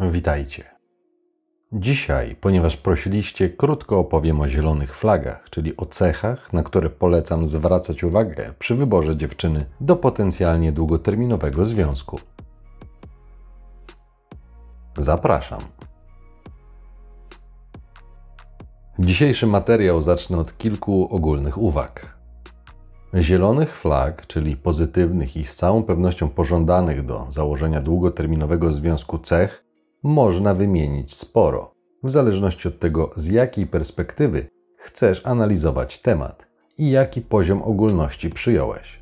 witajcie. Dzisiaj, ponieważ prosiliście, krótko opowiem o zielonych flagach, czyli o cechach, na które polecam zwracać uwagę przy wyborze dziewczyny do potencjalnie długoterminowego związku. Zapraszam. Dzisiejszy materiał zacznę od kilku ogólnych uwag. Zielonych flag, czyli pozytywnych i z całą pewnością pożądanych do założenia długoterminowego związku cech, można wymienić sporo, w zależności od tego, z jakiej perspektywy chcesz analizować temat i jaki poziom ogólności przyjąłeś.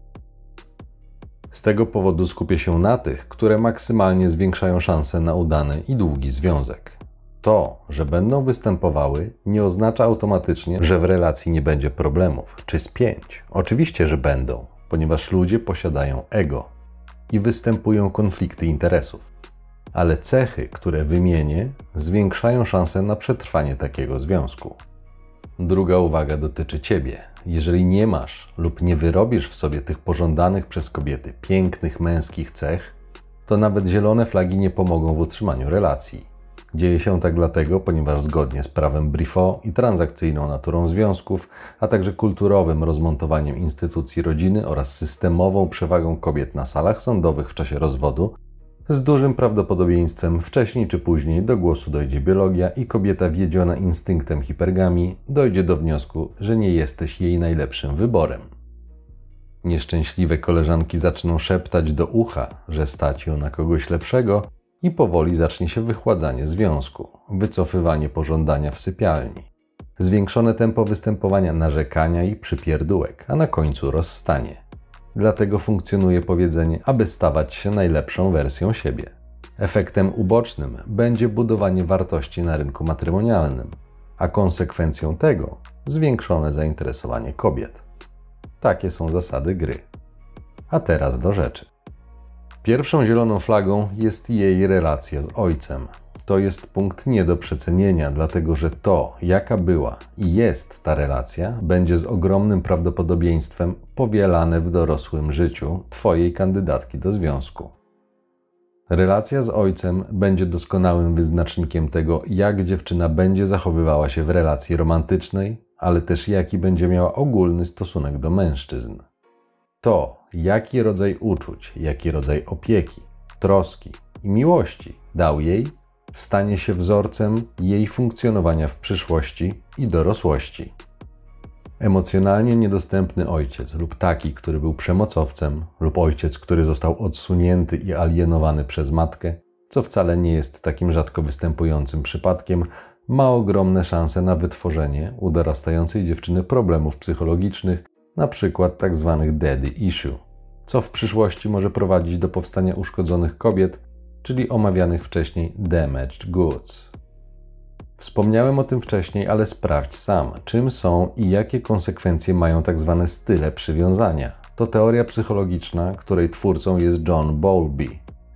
Z tego powodu skupię się na tych, które maksymalnie zwiększają szanse na udany i długi związek. To, że będą występowały, nie oznacza automatycznie, że w relacji nie będzie problemów czy spięć. Oczywiście, że będą, ponieważ ludzie posiadają ego i występują konflikty interesów. Ale cechy, które wymienię, zwiększają szanse na przetrwanie takiego związku. Druga uwaga dotyczy Ciebie. Jeżeli nie masz lub nie wyrobisz w sobie tych pożądanych przez kobiety pięknych męskich cech, to nawet zielone flagi nie pomogą w utrzymaniu relacji. Dzieje się tak dlatego, ponieważ zgodnie z prawem Brifo i transakcyjną naturą związków, a także kulturowym rozmontowaniem instytucji rodziny oraz systemową przewagą kobiet na salach sądowych w czasie rozwodu, z dużym prawdopodobieństwem wcześniej czy później do głosu dojdzie biologia i kobieta wiedziona instynktem hipergami dojdzie do wniosku, że nie jesteś jej najlepszym wyborem. Nieszczęśliwe koleżanki zaczną szeptać do ucha, że stać ją na kogoś lepszego, i powoli zacznie się wychładzanie związku, wycofywanie pożądania w sypialni, zwiększone tempo występowania narzekania i przypierdółek, a na końcu rozstanie. Dlatego funkcjonuje powiedzenie, aby stawać się najlepszą wersją siebie. Efektem ubocznym będzie budowanie wartości na rynku matrymonialnym, a konsekwencją tego zwiększone zainteresowanie kobiet. Takie są zasady gry. A teraz do rzeczy. Pierwszą zieloną flagą jest jej relacja z ojcem. To jest punkt nie do przecenienia, dlatego że to, jaka była i jest ta relacja, będzie z ogromnym prawdopodobieństwem powielane w dorosłym życiu Twojej kandydatki do związku. Relacja z ojcem będzie doskonałym wyznacznikiem tego, jak dziewczyna będzie zachowywała się w relacji romantycznej, ale też jaki będzie miała ogólny stosunek do mężczyzn. To, jaki rodzaj uczuć, jaki rodzaj opieki, troski i miłości dał jej, stanie się wzorcem jej funkcjonowania w przyszłości i dorosłości. Emocjonalnie niedostępny ojciec, lub taki, który był przemocowcem, lub ojciec, który został odsunięty i alienowany przez matkę, co wcale nie jest takim rzadko występującym przypadkiem, ma ogromne szanse na wytworzenie u dorastającej dziewczyny problemów psychologicznych, np. tzw. Tak daddy issue co w przyszłości może prowadzić do powstania uszkodzonych kobiet, czyli omawianych wcześniej damaged goods. Wspomniałem o tym wcześniej, ale sprawdź sam, czym są i jakie konsekwencje mają tak zwane style przywiązania. To teoria psychologiczna, której twórcą jest John Bowlby.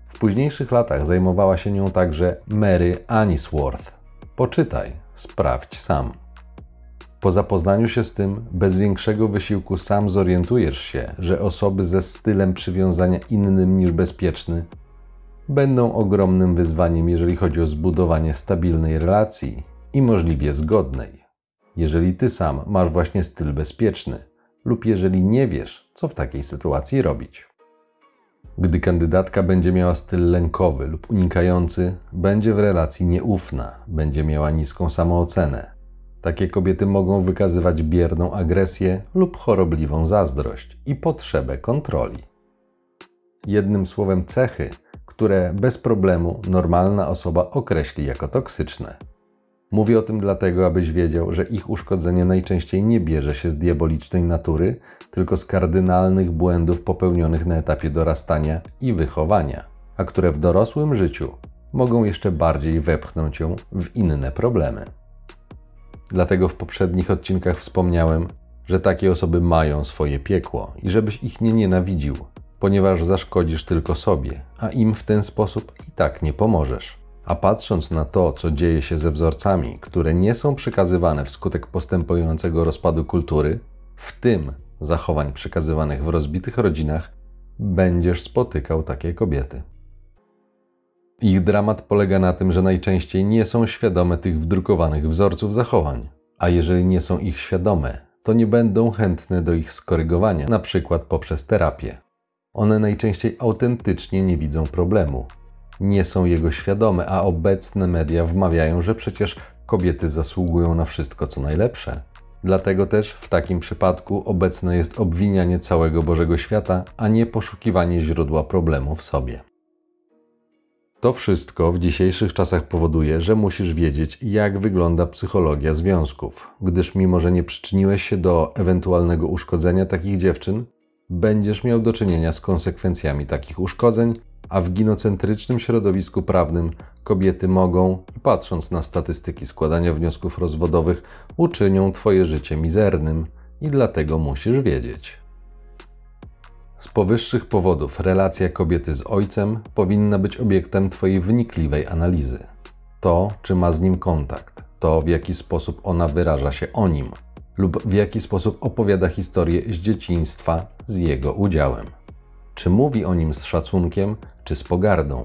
W późniejszych latach zajmowała się nią także Mary Anisworth. Poczytaj, sprawdź sam. Po zapoznaniu się z tym, bez większego wysiłku sam zorientujesz się, że osoby ze stylem przywiązania innym niż bezpieczny będą ogromnym wyzwaniem, jeżeli chodzi o zbudowanie stabilnej relacji i możliwie zgodnej. Jeżeli ty sam masz właśnie styl bezpieczny, lub jeżeli nie wiesz, co w takiej sytuacji robić. Gdy kandydatka będzie miała styl lękowy lub unikający, będzie w relacji nieufna, będzie miała niską samoocenę, takie kobiety mogą wykazywać bierną agresję lub chorobliwą zazdrość i potrzebę kontroli. Jednym słowem, cechy, które bez problemu normalna osoba określi jako toksyczne. Mówię o tym dlatego, abyś wiedział, że ich uszkodzenie najczęściej nie bierze się z diabolicznej natury, tylko z kardynalnych błędów popełnionych na etapie dorastania i wychowania, a które w dorosłym życiu mogą jeszcze bardziej wepchnąć ją w inne problemy. Dlatego w poprzednich odcinkach wspomniałem, że takie osoby mają swoje piekło i żebyś ich nie nienawidził, ponieważ zaszkodzisz tylko sobie, a im w ten sposób i tak nie pomożesz. A patrząc na to, co dzieje się ze wzorcami, które nie są przekazywane wskutek postępującego rozpadu kultury, w tym zachowań przekazywanych w rozbitych rodzinach, będziesz spotykał takie kobiety. Ich dramat polega na tym, że najczęściej nie są świadome tych wdrukowanych wzorców zachowań, a jeżeli nie są ich świadome, to nie będą chętne do ich skorygowania, na przykład poprzez terapię. One najczęściej autentycznie nie widzą problemu, nie są jego świadome, a obecne media wmawiają, że przecież kobiety zasługują na wszystko, co najlepsze. Dlatego też w takim przypadku obecne jest obwinianie całego Bożego Świata, a nie poszukiwanie źródła problemu w sobie. To wszystko w dzisiejszych czasach powoduje, że musisz wiedzieć, jak wygląda psychologia związków, gdyż mimo, że nie przyczyniłeś się do ewentualnego uszkodzenia takich dziewczyn, będziesz miał do czynienia z konsekwencjami takich uszkodzeń, a w ginocentrycznym środowisku prawnym kobiety mogą, patrząc na statystyki składania wniosków rozwodowych, uczynią Twoje życie mizernym i dlatego musisz wiedzieć. Z powyższych powodów relacja kobiety z ojcem powinna być obiektem Twojej wnikliwej analizy. To, czy ma z nim kontakt, to w jaki sposób ona wyraża się o nim, lub w jaki sposób opowiada historię z dzieciństwa z jego udziałem. Czy mówi o nim z szacunkiem, czy z pogardą,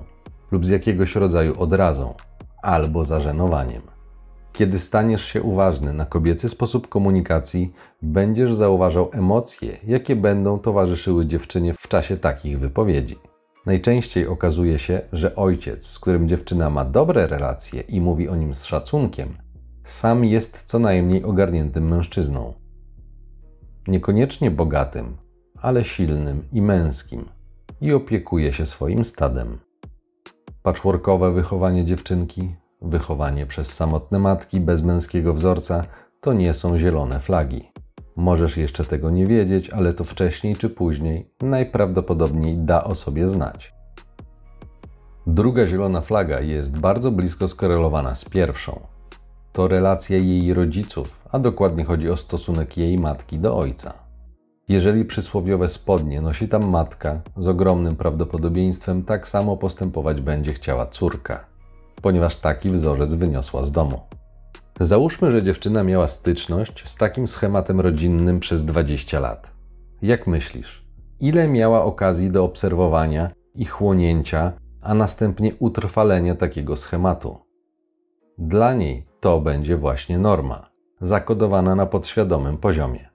lub z jakiegoś rodzaju odrazą, albo zażenowaniem. Kiedy staniesz się uważny na kobiecy sposób komunikacji, będziesz zauważał emocje, jakie będą towarzyszyły dziewczynie w czasie takich wypowiedzi. Najczęściej okazuje się, że ojciec, z którym dziewczyna ma dobre relacje i mówi o nim z szacunkiem, sam jest co najmniej ogarniętym mężczyzną. Niekoniecznie bogatym, ale silnym i męskim i opiekuje się swoim stadem. Patchworkowe wychowanie dziewczynki, wychowanie przez samotne matki bez męskiego wzorca to nie są zielone flagi. Możesz jeszcze tego nie wiedzieć, ale to wcześniej czy później najprawdopodobniej da o sobie znać. Druga zielona flaga jest bardzo blisko skorelowana z pierwszą. To relacja jej rodziców, a dokładnie chodzi o stosunek jej matki do ojca. Jeżeli przysłowiowe spodnie nosi tam matka, z ogromnym prawdopodobieństwem tak samo postępować będzie chciała córka, ponieważ taki wzorzec wyniosła z domu. Załóżmy, że dziewczyna miała styczność z takim schematem rodzinnym przez 20 lat. Jak myślisz, ile miała okazji do obserwowania i chłonięcia, a następnie utrwalenia takiego schematu? Dla niej to będzie właśnie norma, zakodowana na podświadomym poziomie.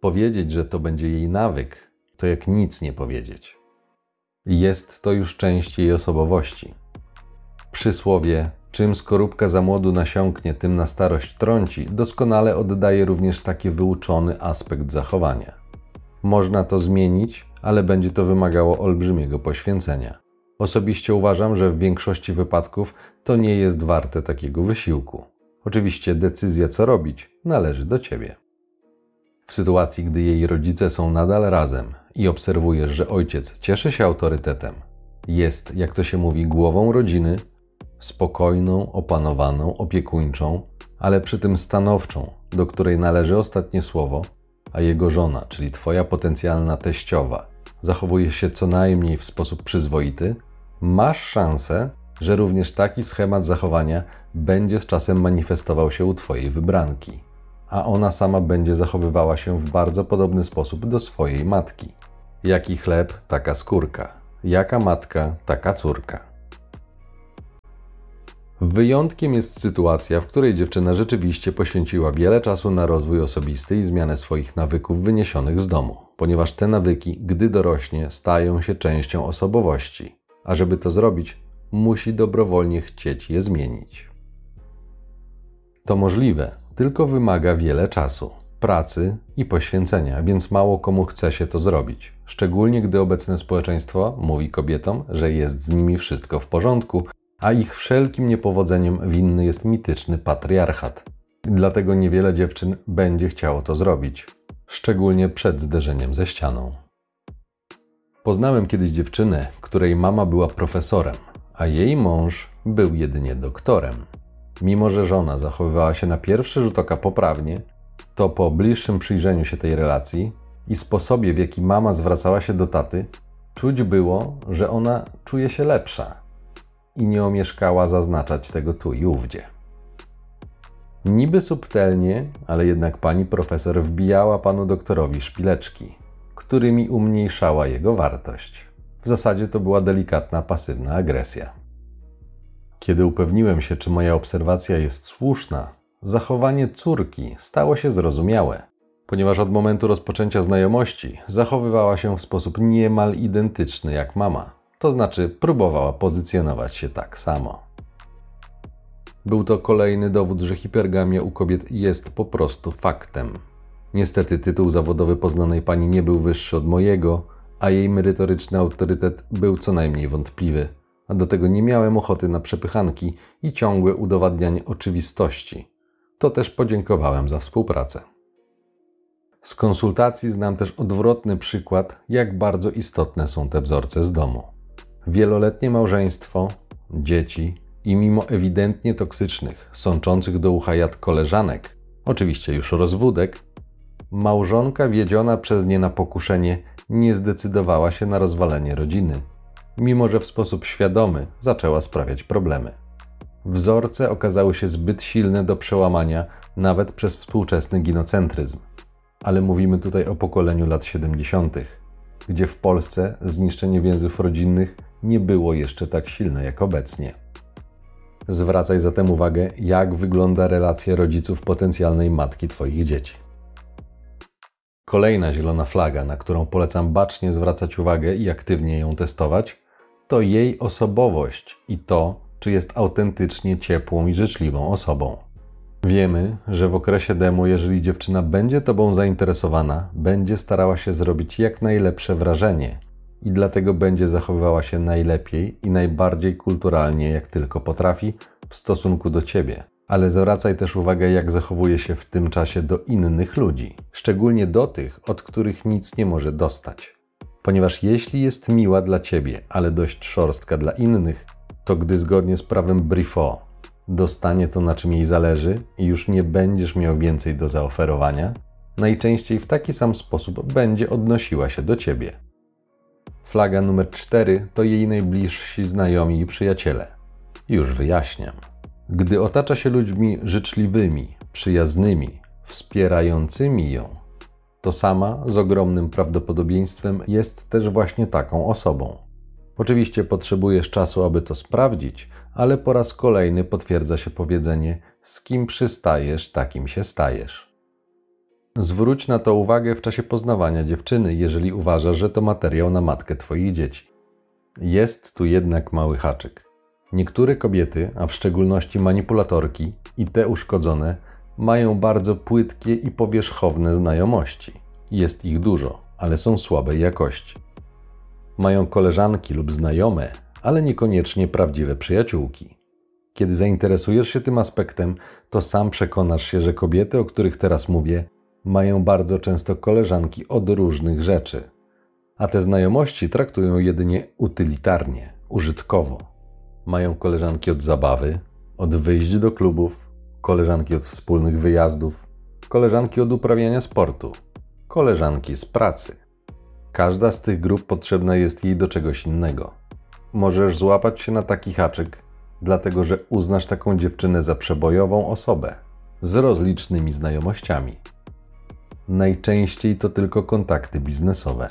Powiedzieć, że to będzie jej nawyk, to jak nic nie powiedzieć. Jest to już część jej osobowości. Przysłowie, czym skorupka za młodu nasiąknie, tym na starość trąci, doskonale oddaje również taki wyuczony aspekt zachowania. Można to zmienić, ale będzie to wymagało olbrzymiego poświęcenia. Osobiście uważam, że w większości wypadków to nie jest warte takiego wysiłku. Oczywiście decyzja, co robić, należy do ciebie. W sytuacji, gdy jej rodzice są nadal razem i obserwujesz, że ojciec cieszy się autorytetem, jest, jak to się mówi, głową rodziny, spokojną, opanowaną, opiekuńczą, ale przy tym stanowczą, do której należy ostatnie słowo, a jego żona, czyli twoja potencjalna teściowa, zachowuje się co najmniej w sposób przyzwoity, masz szansę, że również taki schemat zachowania będzie z czasem manifestował się u twojej wybranki a ona sama będzie zachowywała się w bardzo podobny sposób do swojej matki. Jaki chleb, taka skórka. Jaka matka, taka córka. Wyjątkiem jest sytuacja, w której dziewczyna rzeczywiście poświęciła wiele czasu na rozwój osobisty i zmianę swoich nawyków wyniesionych z domu, ponieważ te nawyki, gdy dorośnie, stają się częścią osobowości, a żeby to zrobić, musi dobrowolnie chcieć je zmienić. To możliwe, tylko wymaga wiele czasu, pracy i poświęcenia, więc mało komu chce się to zrobić. Szczególnie gdy obecne społeczeństwo mówi kobietom, że jest z nimi wszystko w porządku, a ich wszelkim niepowodzeniem winny jest mityczny patriarchat. Dlatego niewiele dziewczyn będzie chciało to zrobić, szczególnie przed zderzeniem ze ścianą. Poznałem kiedyś dziewczynę, której mama była profesorem, a jej mąż był jedynie doktorem. Mimo, że żona zachowywała się na pierwszy rzut oka poprawnie, to po bliższym przyjrzeniu się tej relacji i sposobie, w jaki mama zwracała się do taty, czuć było, że ona czuje się lepsza i nie omieszkała zaznaczać tego tu i ówdzie. Niby subtelnie, ale jednak pani profesor wbijała panu doktorowi szpileczki, którymi umniejszała jego wartość. W zasadzie to była delikatna, pasywna agresja. Kiedy upewniłem się, czy moja obserwacja jest słuszna, zachowanie córki stało się zrozumiałe, ponieważ od momentu rozpoczęcia znajomości zachowywała się w sposób niemal identyczny jak mama, to znaczy próbowała pozycjonować się tak samo. Był to kolejny dowód, że hipergamia u kobiet jest po prostu faktem. Niestety tytuł zawodowy poznanej pani nie był wyższy od mojego, a jej merytoryczny autorytet był co najmniej wątpliwy. A do tego nie miałem ochoty na przepychanki i ciągłe udowadnianie oczywistości. To też podziękowałem za współpracę. Z konsultacji znam też odwrotny przykład, jak bardzo istotne są te wzorce z domu. Wieloletnie małżeństwo, dzieci i mimo ewidentnie toksycznych, sączących do ucha jad koleżanek, oczywiście już rozwódek, małżonka wiedziona przez nie na pokuszenie nie zdecydowała się na rozwalenie rodziny, mimo że w sposób świadomy zaczęła sprawiać problemy. Wzorce okazały się zbyt silne do przełamania nawet przez współczesny ginocentryzm. Ale mówimy tutaj o pokoleniu lat 70., gdzie w Polsce zniszczenie więzów rodzinnych nie było jeszcze tak silne jak obecnie. Zwracaj zatem uwagę, jak wygląda relacja rodziców potencjalnej matki Twoich dzieci. Kolejna zielona flaga, na którą polecam bacznie zwracać uwagę i aktywnie ją testować, to jej osobowość i to, czy jest autentycznie ciepłą i życzliwą osobą. Wiemy, że w okresie demo, jeżeli dziewczyna będzie Tobą zainteresowana, będzie starała się zrobić jak najlepsze wrażenie i dlatego będzie zachowywała się najlepiej i najbardziej kulturalnie, jak tylko potrafi, w stosunku do Ciebie. Ale zwracaj też uwagę, jak zachowuje się w tym czasie do innych ludzi, szczególnie do tych, od których nic nie może dostać. Ponieważ jeśli jest miła dla Ciebie, ale dość szorstka dla innych, to gdy zgodnie z prawem Brifo dostanie to, na czym jej zależy i już nie będziesz miał więcej do zaoferowania, najczęściej w taki sam sposób będzie odnosiła się do ciebie. Flaga numer 4 to jej najbliżsi znajomi i przyjaciele. Już wyjaśniam. Gdy otacza się ludźmi życzliwymi, przyjaznymi, wspierającymi ją, to sama z ogromnym prawdopodobieństwem jest też właśnie taką osobą. Oczywiście potrzebujesz czasu, aby to sprawdzić, ale po raz kolejny potwierdza się powiedzenie: z kim przystajesz, takim się stajesz. Zwróć na to uwagę w czasie poznawania dziewczyny, jeżeli uważasz, że to materiał na matkę Twoich dzieci. Jest tu jednak mały haczyk. Niektóre kobiety, a w szczególności manipulatorki i te uszkodzone, mają bardzo płytkie i powierzchowne znajomości. Jest ich dużo, ale są słabej jakości. Mają koleżanki lub znajome, ale niekoniecznie prawdziwe przyjaciółki. Kiedy zainteresujesz się tym aspektem, to sam przekonasz się, że kobiety, o których teraz mówię, mają bardzo często koleżanki od różnych rzeczy, a te znajomości traktują jedynie utylitarnie, użytkowo. Mają koleżanki od zabawy, od wyjść do klubów, koleżanki od wspólnych wyjazdów, koleżanki od uprawiania sportu, koleżanki z pracy. Każda z tych grup potrzebna jest jej do czegoś innego. Możesz złapać się na taki haczyk, dlatego że uznasz taką dziewczynę za przebojową osobę z rozlicznymi znajomościami. Najczęściej to tylko kontakty biznesowe.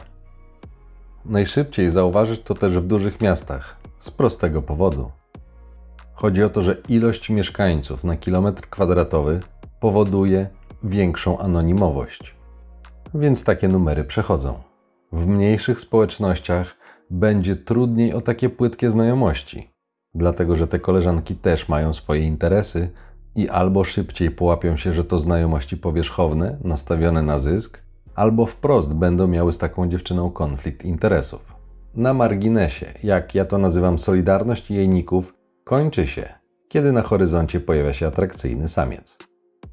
Najszybciej zauważysz to też w dużych miastach, z prostego powodu. Chodzi o to, że ilość mieszkańców na kilometr kwadratowy powoduje większą anonimowość. Więc takie numery przechodzą. W mniejszych społecznościach będzie trudniej o takie płytkie znajomości, dlatego że te koleżanki też mają swoje interesy i albo szybciej połapią się, że to znajomości powierzchowne, nastawione na zysk, albo wprost będą miały z taką dziewczyną konflikt interesów. Na marginesie, jak ja to nazywam solidarność jejników, kończy się, kiedy na horyzoncie pojawia się atrakcyjny samiec.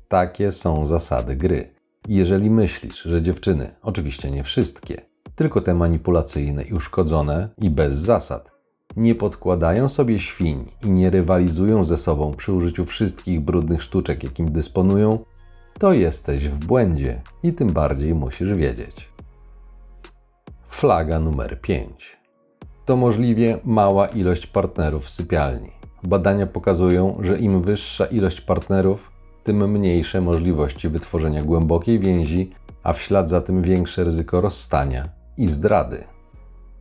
Takie są zasady gry. Jeżeli myślisz, że dziewczyny, oczywiście nie wszystkie, tylko te manipulacyjne i uszkodzone i bez zasad. Nie podkładają sobie świń i nie rywalizują ze sobą przy użyciu wszystkich brudnych sztuczek, jakim dysponują, to jesteś w błędzie i tym bardziej musisz wiedzieć. Flaga numer 5. To możliwie mała ilość partnerów w sypialni. Badania pokazują, że im wyższa ilość partnerów, tym mniejsze możliwości wytworzenia głębokiej więzi, a w ślad za tym większe ryzyko rozstania i zdrady.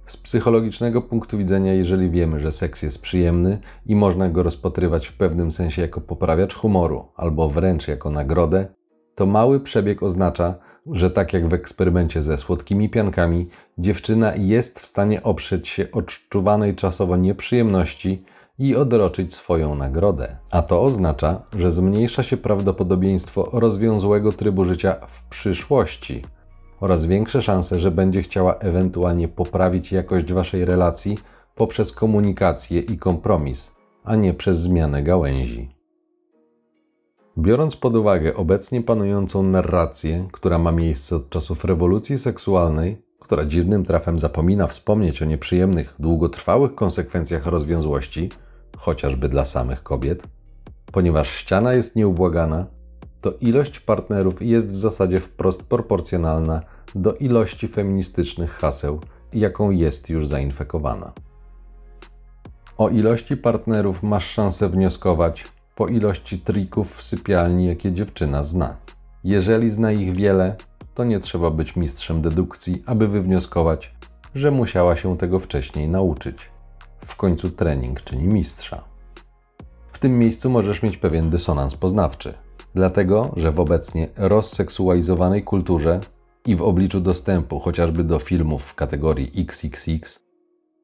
Z psychologicznego punktu widzenia, jeżeli wiemy, że seks jest przyjemny i można go rozpatrywać w pewnym sensie jako poprawiacz humoru albo wręcz jako nagrodę, to mały przebieg oznacza, że tak jak w eksperymencie ze słodkimi piankami, dziewczyna jest w stanie oprzeć się odczuwanej czasowo nieprzyjemności i odroczyć swoją nagrodę. A to oznacza, że zmniejsza się prawdopodobieństwo rozwiązłego trybu życia w przyszłości oraz większe szanse, że będzie chciała ewentualnie poprawić jakość waszej relacji poprzez komunikację i kompromis, a nie przez zmianę gałęzi. Biorąc pod uwagę obecnie panującą narrację, która ma miejsce od czasów rewolucji seksualnej, która dziwnym trafem zapomina wspomnieć o nieprzyjemnych, długotrwałych konsekwencjach rozwiązłości, chociażby dla samych kobiet, ponieważ ściana jest nieubłagana, to ilość partnerów jest w zasadzie wprost proporcjonalna do ilości feministycznych haseł, jaką jest już zainfekowana. O ilości partnerów masz szansę wnioskować po ilości trików w sypialni, jakie dziewczyna zna. Jeżeli zna ich wiele, to nie trzeba być mistrzem dedukcji, aby wywnioskować, że musiała się tego wcześniej nauczyć. W końcu trening czyni mistrza. W tym miejscu możesz mieć pewien dysonans poznawczy, dlatego że w obecnie rozseksualizowanej kulturze i w obliczu dostępu chociażby do filmów w kategorii XXX,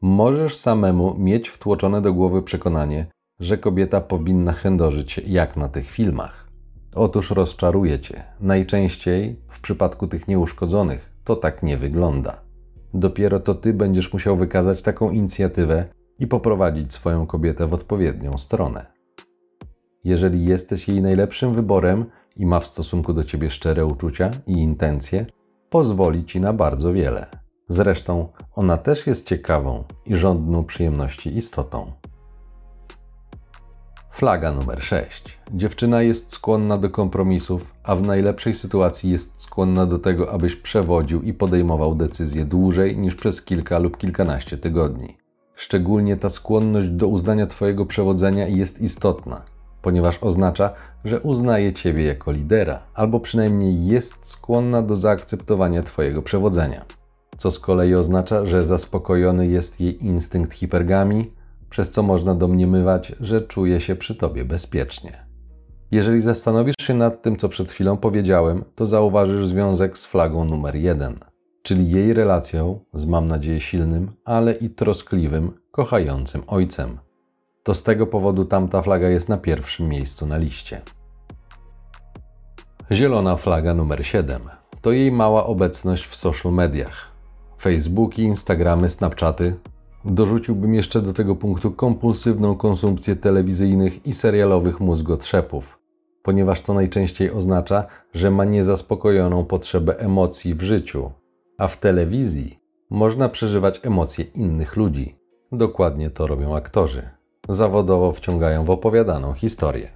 możesz samemu mieć wtłoczone do głowy przekonanie, że kobieta powinna chędożyć jak na tych filmach. Otóż rozczaruje cię. Najczęściej w przypadku tych nieuszkodzonych to tak nie wygląda. Dopiero to ty będziesz musiał wykazać taką inicjatywę i poprowadzić swoją kobietę w odpowiednią stronę. Jeżeli jesteś jej najlepszym wyborem i ma w stosunku do ciebie szczere uczucia i intencje, pozwoli ci na bardzo wiele. Zresztą ona też jest ciekawą i żądną przyjemności istotą. Flaga numer 6. Dziewczyna jest skłonna do kompromisów, a w najlepszej sytuacji jest skłonna do tego, abyś przewodził i podejmował decyzje dłużej niż przez kilka lub kilkanaście tygodni. Szczególnie ta skłonność do uznania Twojego przewodzenia jest istotna, ponieważ oznacza, że uznaje Ciebie jako lidera, albo przynajmniej jest skłonna do zaakceptowania Twojego przewodzenia. Co z kolei oznacza, że zaspokojony jest jej instynkt hipergami, przez co można domniemywać, że czuje się przy Tobie bezpiecznie. Jeżeli zastanowisz się nad tym, co przed chwilą powiedziałem, to zauważysz związek z flagą numer jeden, czyli jej relacją z, mam nadzieję, silnym, ale i troskliwym, kochającym ojcem to z tego powodu tamta flaga jest na pierwszym miejscu na liście. Zielona flaga numer 7 to jej mała obecność w social mediach. Facebooki, Instagramy, Snapchaty. Dorzuciłbym jeszcze do tego punktu kompulsywną konsumpcję telewizyjnych i serialowych mózgotrzepów, ponieważ to najczęściej oznacza, że ma niezaspokojoną potrzebę emocji w życiu, a w telewizji można przeżywać emocje innych ludzi. Dokładnie to robią aktorzy zawodowo wciągają w opowiadaną historię.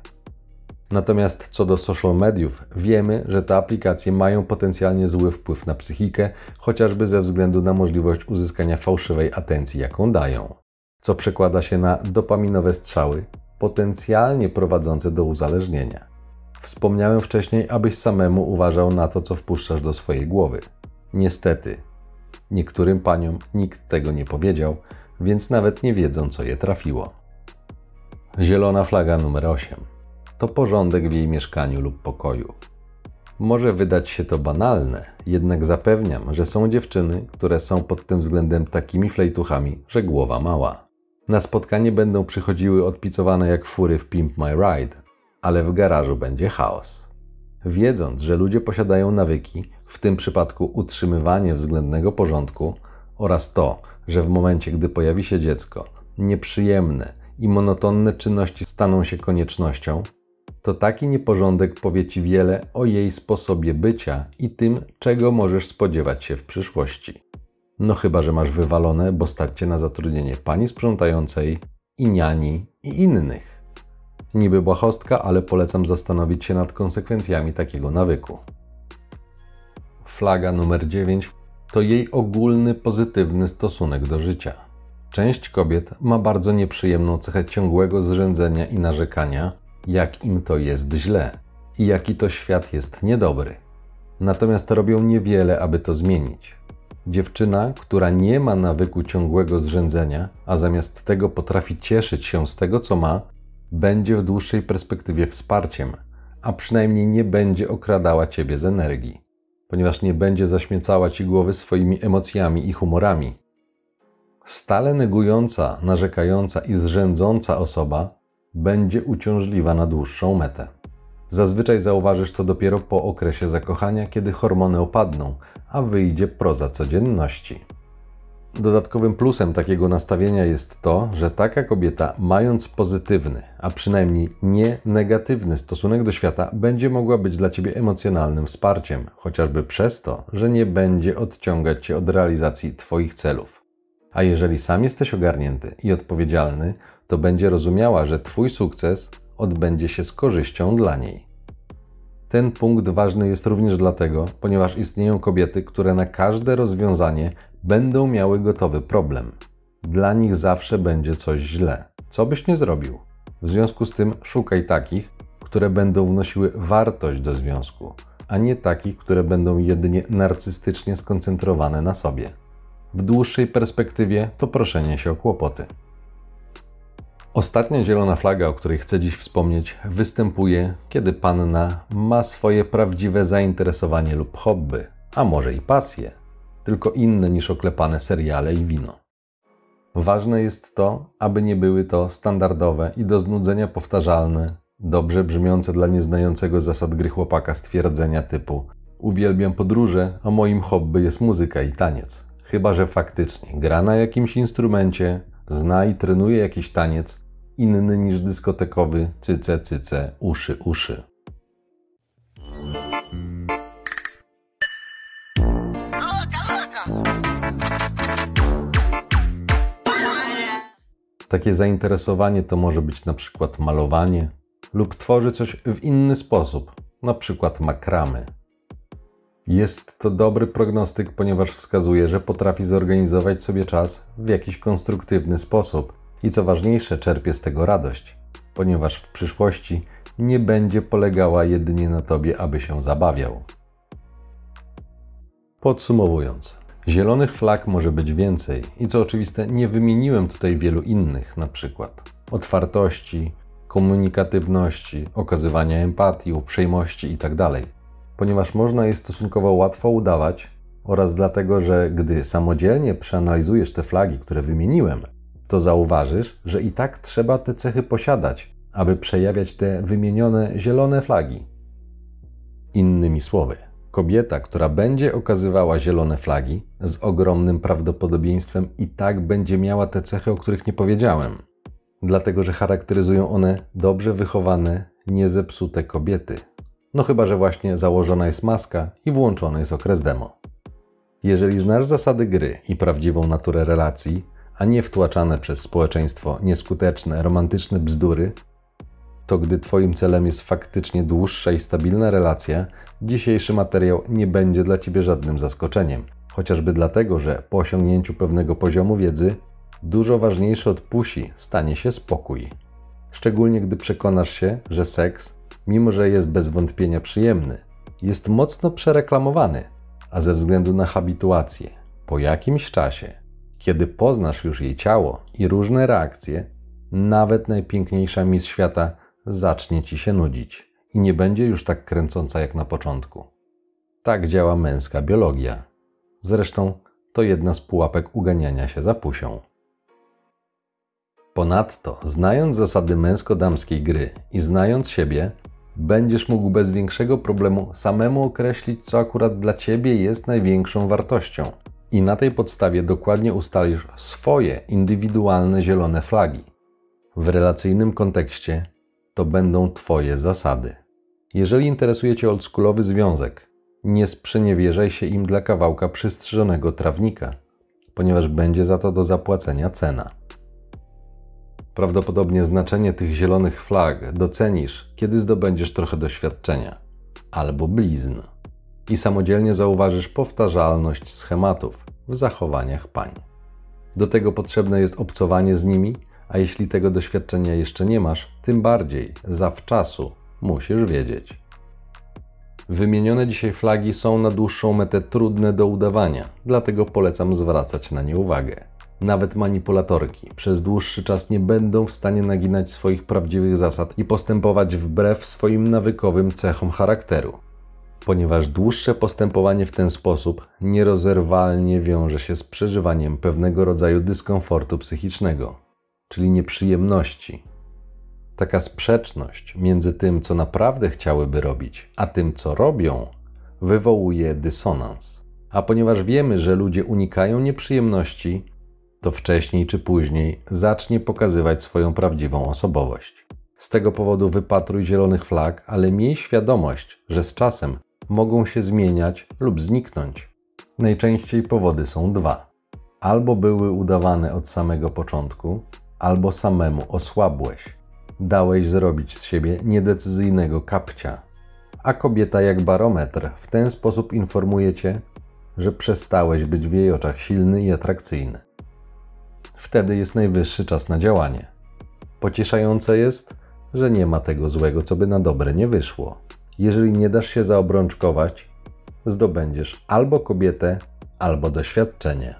Natomiast co do social mediów, wiemy, że te aplikacje mają potencjalnie zły wpływ na psychikę, chociażby ze względu na możliwość uzyskania fałszywej atencji, jaką dają, co przekłada się na dopaminowe strzały, potencjalnie prowadzące do uzależnienia. Wspomniałem wcześniej, abyś samemu uważał na to, co wpuszczasz do swojej głowy. Niestety, niektórym paniom nikt tego nie powiedział, więc nawet nie wiedzą, co je trafiło. Zielona flaga numer 8 to porządek w jej mieszkaniu lub pokoju. Może wydać się to banalne, jednak zapewniam, że są dziewczyny, które są pod tym względem takimi flejtuchami, że głowa mała. Na spotkanie będą przychodziły odpicowane jak fury w Pimp My Ride, ale w garażu będzie chaos. Wiedząc, że ludzie posiadają nawyki, w tym przypadku utrzymywanie względnego porządku oraz to, że w momencie, gdy pojawi się dziecko, nieprzyjemne, i monotonne czynności staną się koniecznością, to taki nieporządek powie ci wiele o jej sposobie bycia i tym, czego możesz spodziewać się w przyszłości. No chyba, że masz wywalone, bo stać cię na zatrudnienie pani sprzątającej i niani i innych. Niby błahostka, ale polecam zastanowić się nad konsekwencjami takiego nawyku. Flaga numer 9 to jej ogólny pozytywny stosunek do życia. Część kobiet ma bardzo nieprzyjemną cechę ciągłego zrzędzenia i narzekania, jak im to jest źle i jaki to świat jest niedobry. Natomiast robią niewiele, aby to zmienić. Dziewczyna, która nie ma nawyku ciągłego zrzędzenia, a zamiast tego potrafi cieszyć się z tego, co ma, będzie w dłuższej perspektywie wsparciem, a przynajmniej nie będzie okradała ciebie z energii, ponieważ nie będzie zaśmiecała ci głowy swoimi emocjami i humorami. Stale negująca, narzekająca i zrzędząca osoba będzie uciążliwa na dłuższą metę. Zazwyczaj zauważysz to dopiero po okresie zakochania, kiedy hormony opadną, a wyjdzie proza codzienności. Dodatkowym plusem takiego nastawienia jest to, że taka kobieta, mając pozytywny, a przynajmniej nie negatywny stosunek do świata, będzie mogła być dla ciebie emocjonalnym wsparciem, chociażby przez to, że nie będzie odciągać cię od realizacji twoich celów. A jeżeli sam jesteś ogarnięty i odpowiedzialny, to będzie rozumiała, że twój sukces odbędzie się z korzyścią dla niej. Ten punkt ważny jest również dlatego, ponieważ istnieją kobiety, które na każde rozwiązanie będą miały gotowy problem. Dla nich zawsze będzie coś źle, co byś nie zrobił. W związku z tym szukaj takich, które będą wnosiły wartość do związku, a nie takich, które będą jedynie narcystycznie skoncentrowane na sobie. W dłuższej perspektywie to proszenie się o kłopoty. Ostatnia zielona flaga, o której chcę dziś wspomnieć, występuje, kiedy panna ma swoje prawdziwe zainteresowanie lub hobby, a może i pasję, tylko inne niż oklepane seriale i wino. Ważne jest to, aby nie były to standardowe i do znudzenia powtarzalne, dobrze brzmiące dla nieznającego zasad gry chłopaka stwierdzenia typu Uwielbiam podróże, a moim hobby jest muzyka i taniec. Chyba, że faktycznie gra na jakimś instrumencie, zna i trenuje jakiś taniec, inny niż dyskotekowy cyce, cyce, uszy, uszy. Takie zainteresowanie to może być na przykład malowanie lub tworzy coś w inny sposób, na przykład makramy. Jest to dobry prognostyk, ponieważ wskazuje, że potrafi zorganizować sobie czas w jakiś konstruktywny sposób i co ważniejsze, czerpie z tego radość, ponieważ w przyszłości nie będzie polegała jedynie na tobie, aby się zabawiał. Podsumowując, zielonych flag może być więcej i co oczywiste, nie wymieniłem tutaj wielu innych, na przykład otwartości, komunikatywności, okazywania empatii, uprzejmości itd., tak ponieważ można je stosunkowo łatwo udawać oraz dlatego, że gdy samodzielnie przeanalizujesz te flagi, które wymieniłem, to zauważysz, że i tak trzeba te cechy posiadać, aby przejawiać te wymienione zielone flagi. Innymi słowy, kobieta, która będzie okazywała zielone flagi, z ogromnym prawdopodobieństwem i tak będzie miała te cechy, o których nie powiedziałem, dlatego że charakteryzują one dobrze wychowane, niezepsute kobiety. No chyba, że właśnie założona jest maska i włączony jest okres demo. Jeżeli znasz zasady gry i prawdziwą naturę relacji, a nie wtłaczane przez społeczeństwo nieskuteczne, romantyczne bzdury, to gdy Twoim celem jest faktycznie dłuższa i stabilna relacja, dzisiejszy materiał nie będzie dla Ciebie żadnym zaskoczeniem. Chociażby dlatego, że po osiągnięciu pewnego poziomu wiedzy, dużo ważniejszy od pusi stanie się spokój. Szczególnie gdy przekonasz się, że seks, mimo że jest bez wątpienia przyjemny, jest mocno przereklamowany, a ze względu na habituację, po jakimś czasie kiedy poznasz już jej ciało i różne reakcje, nawet najpiękniejsza mis świata zacznie ci się nudzić i nie będzie już tak kręcąca jak na początku. Tak działa męska biologia. Zresztą to jedna z pułapek uganiania się za pusią. Ponadto, znając zasady męsko-damskiej gry i znając siebie, będziesz mógł bez większego problemu samemu określić, co akurat dla ciebie jest największą wartością – i na tej podstawie dokładnie ustalisz swoje indywidualne zielone flagi. W relacyjnym kontekście to będą Twoje zasady. Jeżeli interesuje Cię oldschoolowy związek, nie sprzeniewierzaj się im dla kawałka przystrzyżonego trawnika, ponieważ będzie za to do zapłacenia cena. Prawdopodobnie znaczenie tych zielonych flag docenisz, kiedy zdobędziesz trochę doświadczenia albo blizn i samodzielnie zauważysz powtarzalność schematów w zachowaniach pań. Do tego potrzebne jest obcowanie z nimi, a jeśli tego doświadczenia jeszcze nie masz, tym bardziej zawczasu musisz wiedzieć. Wymienione dzisiaj flagi są na dłuższą metę trudne do udawania, dlatego polecam zwracać na nie uwagę. Nawet manipulatorki przez dłuższy czas nie będą w stanie naginać swoich prawdziwych zasad i postępować wbrew swoim nawykowym cechom charakteru, ponieważ dłuższe postępowanie w ten sposób nierozerwalnie wiąże się z przeżywaniem pewnego rodzaju dyskomfortu psychicznego, czyli nieprzyjemności. Taka sprzeczność między tym, co naprawdę chciałyby robić, a tym, co robią, wywołuje dysonans. A ponieważ wiemy, że ludzie unikają nieprzyjemności, to wcześniej czy później zacznie pokazywać swoją prawdziwą osobowość. Z tego powodu wypatruj zielonych flag, ale miej świadomość, że z czasem mogą się zmieniać lub zniknąć. Najczęściej powody są dwa. Albo były udawane od samego początku, albo samemu osłabłeś. Dałeś zrobić z siebie niedecyzyjnego kapcia. A kobieta, jak barometr, w ten sposób informuje cię, że przestałeś być w jej oczach silny i atrakcyjny. Wtedy jest najwyższy czas na działanie. Pocieszające jest, że nie ma tego złego, co by na dobre nie wyszło. Jeżeli nie dasz się zaobrączkować, zdobędziesz albo kobietę, albo doświadczenie.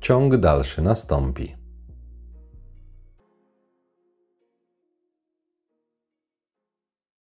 Ciąg dalszy nastąpi.